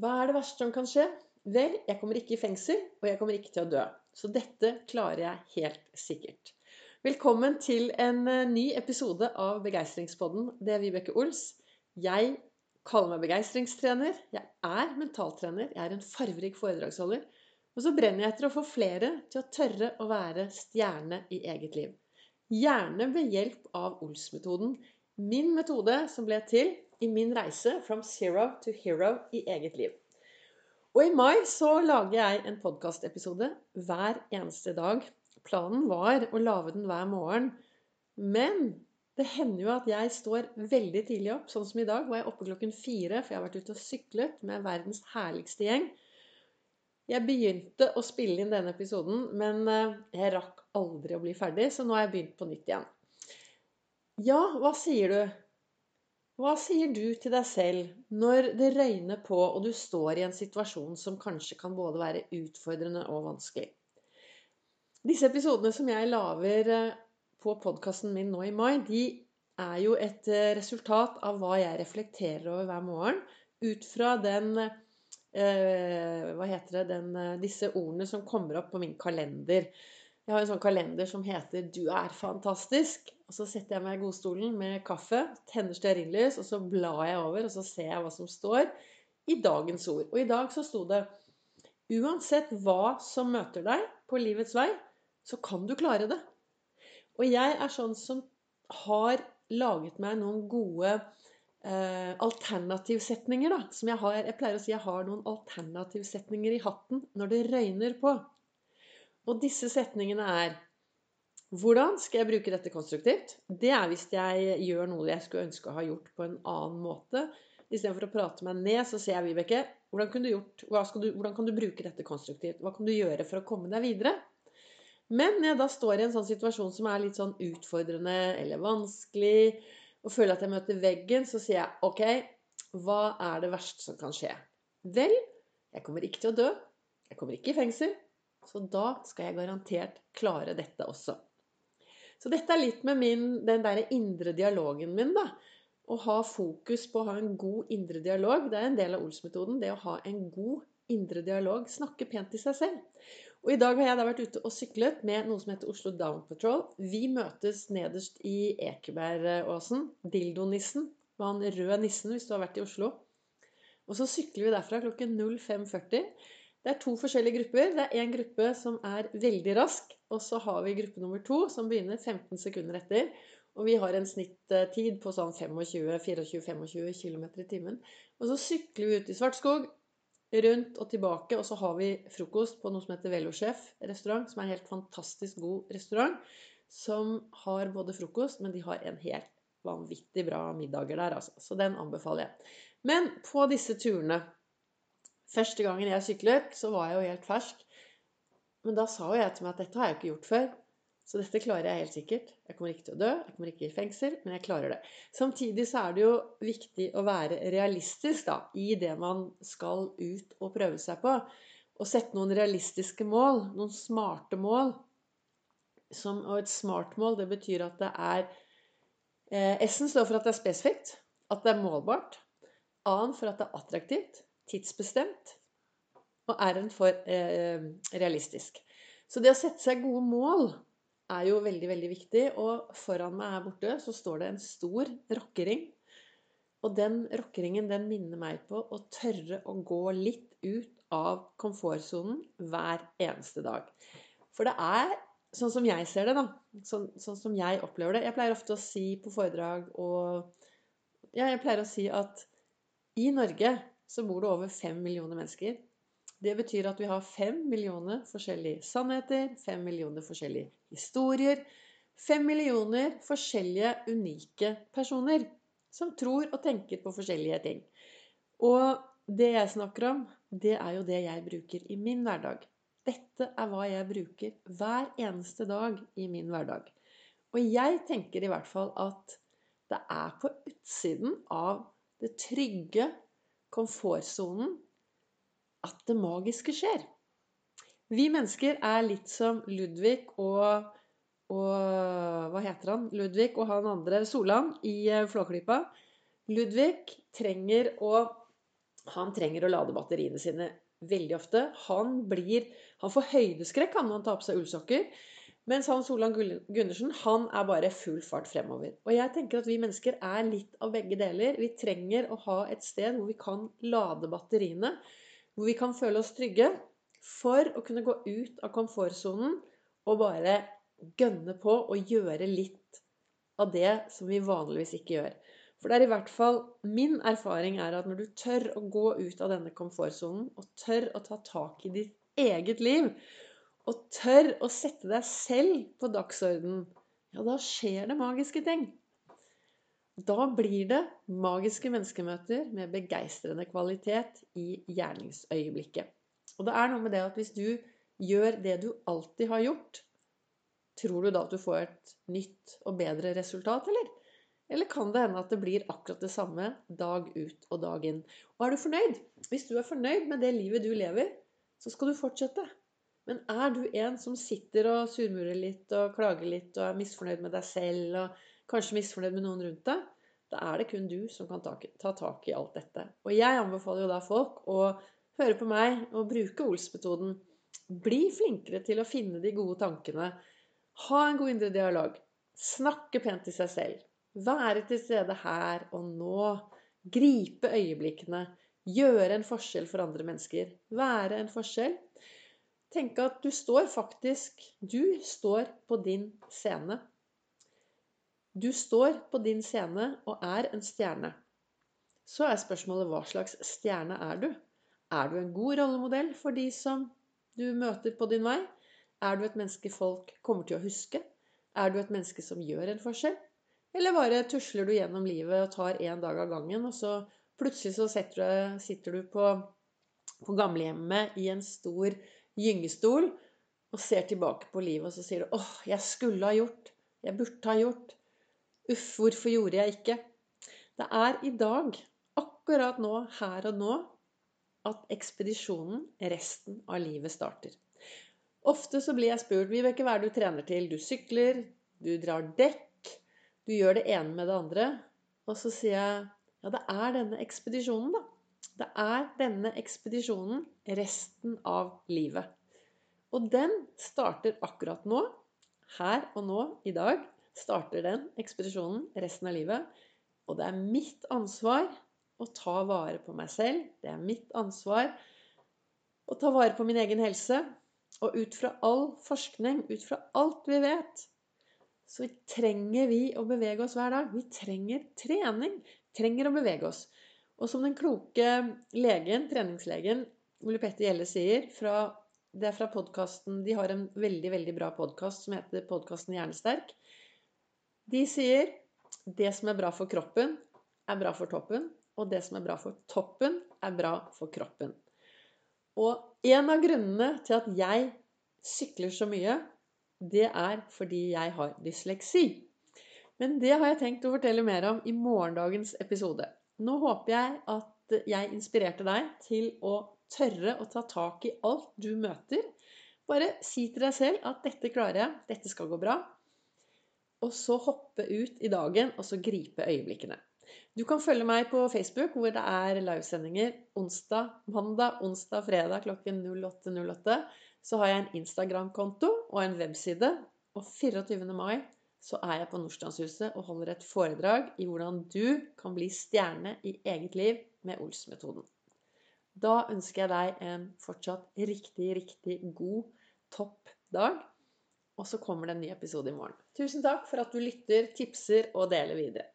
Hva er det verste som kan skje? Vel, jeg kommer ikke i fengsel, og jeg kommer ikke til å dø. Så dette klarer jeg helt sikkert. Velkommen til en eh, ny episode av Begeistringspodden. Det er Vibeke Ols. Jeg kaller meg begeistringstrener. Jeg er mentaltrener. Jeg er en farverik foredragsholder. Og så brenner jeg etter å få flere til å tørre å være stjerne i eget liv. Gjerne ved hjelp av Ols-metoden. Min metode som ble til i min reise from zero to hero i eget liv. Og i mai så lager jeg en podkastepisode hver eneste dag. Planen var å lage den hver morgen. Men det hender jo at jeg står veldig tidlig opp. Sånn som i dag var jeg oppe klokken fire, for jeg har vært ute og syklet med verdens herligste gjeng. Jeg begynte å spille inn denne episoden, men eh, jeg rakk aldri å bli ferdig, så nå har jeg begynt på nytt igjen. Ja, hva sier du? Hva sier du til deg selv når det røyner på og du står i en situasjon som kanskje kan både være utfordrende og vanskelig? Disse episodene som jeg lager eh, på podkasten min nå i mai, de er jo et eh, resultat av hva jeg reflekterer over hver morgen ut fra den eh, Hva heter det den, Disse ordene som kommer opp på min kalender. Jeg har en sånn kalender som heter 'Du er fantastisk'. Og så setter jeg meg i godstolen med kaffe, tenner stearinlys, og så blar jeg over, og så ser jeg hva som står i dagens ord. Og i dag så sto det Uansett hva som møter deg på livets vei, så kan du klare det. Og jeg er sånn som har laget meg noen gode eh, alternativsetninger, da. Som jeg har Jeg pleier å si jeg har noen alternativsetninger i hatten når det røyner på. Og disse setningene er Hvordan skal jeg bruke dette konstruktivt? Det er hvis jeg gjør noe jeg skulle ønske å ha gjort på en annen måte. Istedenfor å prate meg ned, så sier jeg Vibeke, hvordan, gjort, du, hvordan kan du bruke dette konstruktivt? Hva kan du gjøre for å komme deg videre? Men jeg da står i en sånn situasjon som er litt sånn utfordrende eller vanskelig, og føler at jeg møter veggen, så sier jeg OK, hva er det verste som kan skje? Vel, jeg kommer ikke til å dø. Jeg kommer ikke i fengsel. Så da skal jeg garantert klare dette også. Så dette er litt med min, den derre indre dialogen min, da. Å ha fokus på å ha en god indre dialog. Det er en del av Ols-metoden. Det å ha en god indre dialog. Snakke pent til seg selv. Og i dag har jeg da vært ute og syklet med noe som heter Oslo Down Patrol. Vi møtes nederst i Ekebergåsen. Dildonissen. var Han røde nissen, hvis du har vært i Oslo. Og så sykler vi derfra klokken 05.40. Det er to forskjellige grupper. Det er én gruppe som er veldig rask, og så har vi gruppe nummer to som begynner 15 sekunder etter. Og vi har en snittid på sånn 25-24-25 km i timen. Og så sykler vi ut i Svartskog, rundt og tilbake, og så har vi frokost på noe som heter Velosjef restaurant, som er en helt fantastisk god restaurant. Som har både frokost, men de har en helt vanvittig bra middager der, altså. Så den anbefaler jeg. Men på disse turene Første gangen jeg syklet, så var jeg jo helt fersk. Men da sa jo jeg til meg at dette har jeg ikke gjort før. Så dette klarer jeg helt sikkert. Jeg kommer ikke til å dø, jeg kommer ikke i fengsel, men jeg klarer det. Samtidig så er det jo viktig å være realistisk da, i det man skal ut og prøve seg på. Og sette noen realistiske mål, noen smarte mål. Som, og et smart mål, det betyr at det er eh, S-en står for at det er spesifikt, at det er målbart. A-en for at det er attraktivt tidsbestemt, og R-en for eh, realistisk. Så det å sette seg gode mål er jo veldig, veldig viktig. Og foran meg her borte så står det en stor rockering. Og den rockeringen den minner meg på å tørre å gå litt ut av komfortsonen hver eneste dag. For det er sånn som jeg ser det, da. Sånn, sånn, som jeg opplever det. Jeg pleier ofte å si på foredrag og Ja, jeg pleier å si at i Norge så bor det over fem millioner mennesker. Det betyr at vi har fem millioner forskjellige sannheter, fem millioner forskjellige historier, fem millioner forskjellige unike personer som tror og tenker på forskjellige ting. Og det jeg snakker om, det er jo det jeg bruker i min hverdag. Dette er hva jeg bruker hver eneste dag i min hverdag. Og jeg tenker i hvert fall at det er på utsiden av det trygge, komfortsonen at det magiske skjer. Vi mennesker er litt som Ludvig og, og Hva heter han? Ludvig og han andre Solan i eh, Flåklypa. Ludvig trenger å han trenger å lade batteriene sine veldig ofte. Han, blir, han får høydeskrekk han når han tar på seg ullsokker. Mens han Solan Gundersen han er bare full fart fremover. Og jeg tenker at vi mennesker er litt av begge deler. Vi trenger å ha et sted hvor vi kan lade batteriene. Hvor vi kan føle oss trygge for å kunne gå ut av komfortsonen og bare gønne på og gjøre litt av det som vi vanligvis ikke gjør. For det er i hvert fall min erfaring er at når du tør å gå ut av denne komfortsonen, og tør å ta tak i ditt eget liv, og tør å sette deg selv på dagsordenen, ja, da skjer det magiske ting. Da blir det magiske menneskemøter med begeistrende kvalitet i gjerningsøyeblikket. Og det er noe med det at hvis du gjør det du alltid har gjort, tror du da at du får et nytt og bedre resultat, eller? Eller kan det hende at det blir akkurat det samme dag ut og dag inn? Og er du fornøyd? Hvis du er fornøyd med det livet du lever, så skal du fortsette. Men er du en som sitter og surmurer litt og klager litt og er misfornøyd med deg selv og kanskje misfornøyd med noen rundt deg, da er det kun du som kan ta, ta tak i alt dette. Og jeg anbefaler jo da folk å høre på meg og bruke Ols-metoden. Bli flinkere til å finne de gode tankene. Ha en god indre dialog. Snakke pent til seg selv. Være til stede her og nå. Gripe øyeblikkene. Gjøre en forskjell for andre mennesker. Være en forskjell. Tenke at du står faktisk Du står på din scene. Du står på din scene og er en stjerne. Så er spørsmålet hva slags stjerne er du? Er du en god rollemodell for de som du møter på din vei? Er du et menneske folk kommer til å huske? Er du et menneske som gjør en forskjell? Eller bare tusler du gjennom livet og tar én dag av gangen, og så plutselig så sitter du på, på gamlehjemmet i en stor gyngestol og ser tilbake på livet, og så sier du 'Åh, jeg skulle ha gjort. Jeg burde ha gjort. Uff, hvorfor gjorde jeg ikke?' Det er i dag, akkurat nå, her og nå, at ekspedisjonen, resten av livet, starter. Ofte så blir jeg spurt 'Vibeke, hva er det du trener til?' Du sykler, du drar dekk, du gjør det ene med det andre. Og så sier jeg ja, det er denne ekspedisjonen, da. Det er denne ekspedisjonen resten av livet. Og den starter akkurat nå. Her og nå, i dag, starter den ekspedisjonen resten av livet. Og det er mitt ansvar å ta vare på meg selv. Det er mitt ansvar å ta vare på min egen helse. Og ut fra all forskning, ut fra alt vi vet, så trenger vi å bevege oss hver dag. Vi trenger trening. Trenger å bevege oss. Og som den kloke legen, treningslegen Ole Petter Gjelle sier fra, Det er fra podkasten De har en veldig, veldig bra podkast som heter podkasten Hjernesterk. De sier det som er bra for kroppen, er bra for toppen. Og det som er bra for toppen, er bra for kroppen. Og en av grunnene til at jeg sykler så mye, det er fordi jeg har dysleksi. Men det har jeg tenkt å fortelle mer om i morgendagens episode. Nå håper jeg at jeg inspirerte deg til å tørre å ta tak i alt du møter. Bare si til deg selv at 'dette klarer jeg. Dette skal gå bra'. Og så hoppe ut i dagen og så gripe øyeblikkene. Du kan følge meg på Facebook, hvor det er livesendinger onsdag, mandag, onsdag, fredag klokken 08.08 så har jeg en Instagram-konto og en webside. Og 24. mai så er jeg på Nordstrandshuset og holder et foredrag i hvordan du kan bli stjerne i eget liv med Ols-metoden. Da ønsker jeg deg en fortsatt riktig, riktig god, topp dag. Og så kommer det en ny episode i morgen. Tusen takk for at du lytter, tipser og deler videre.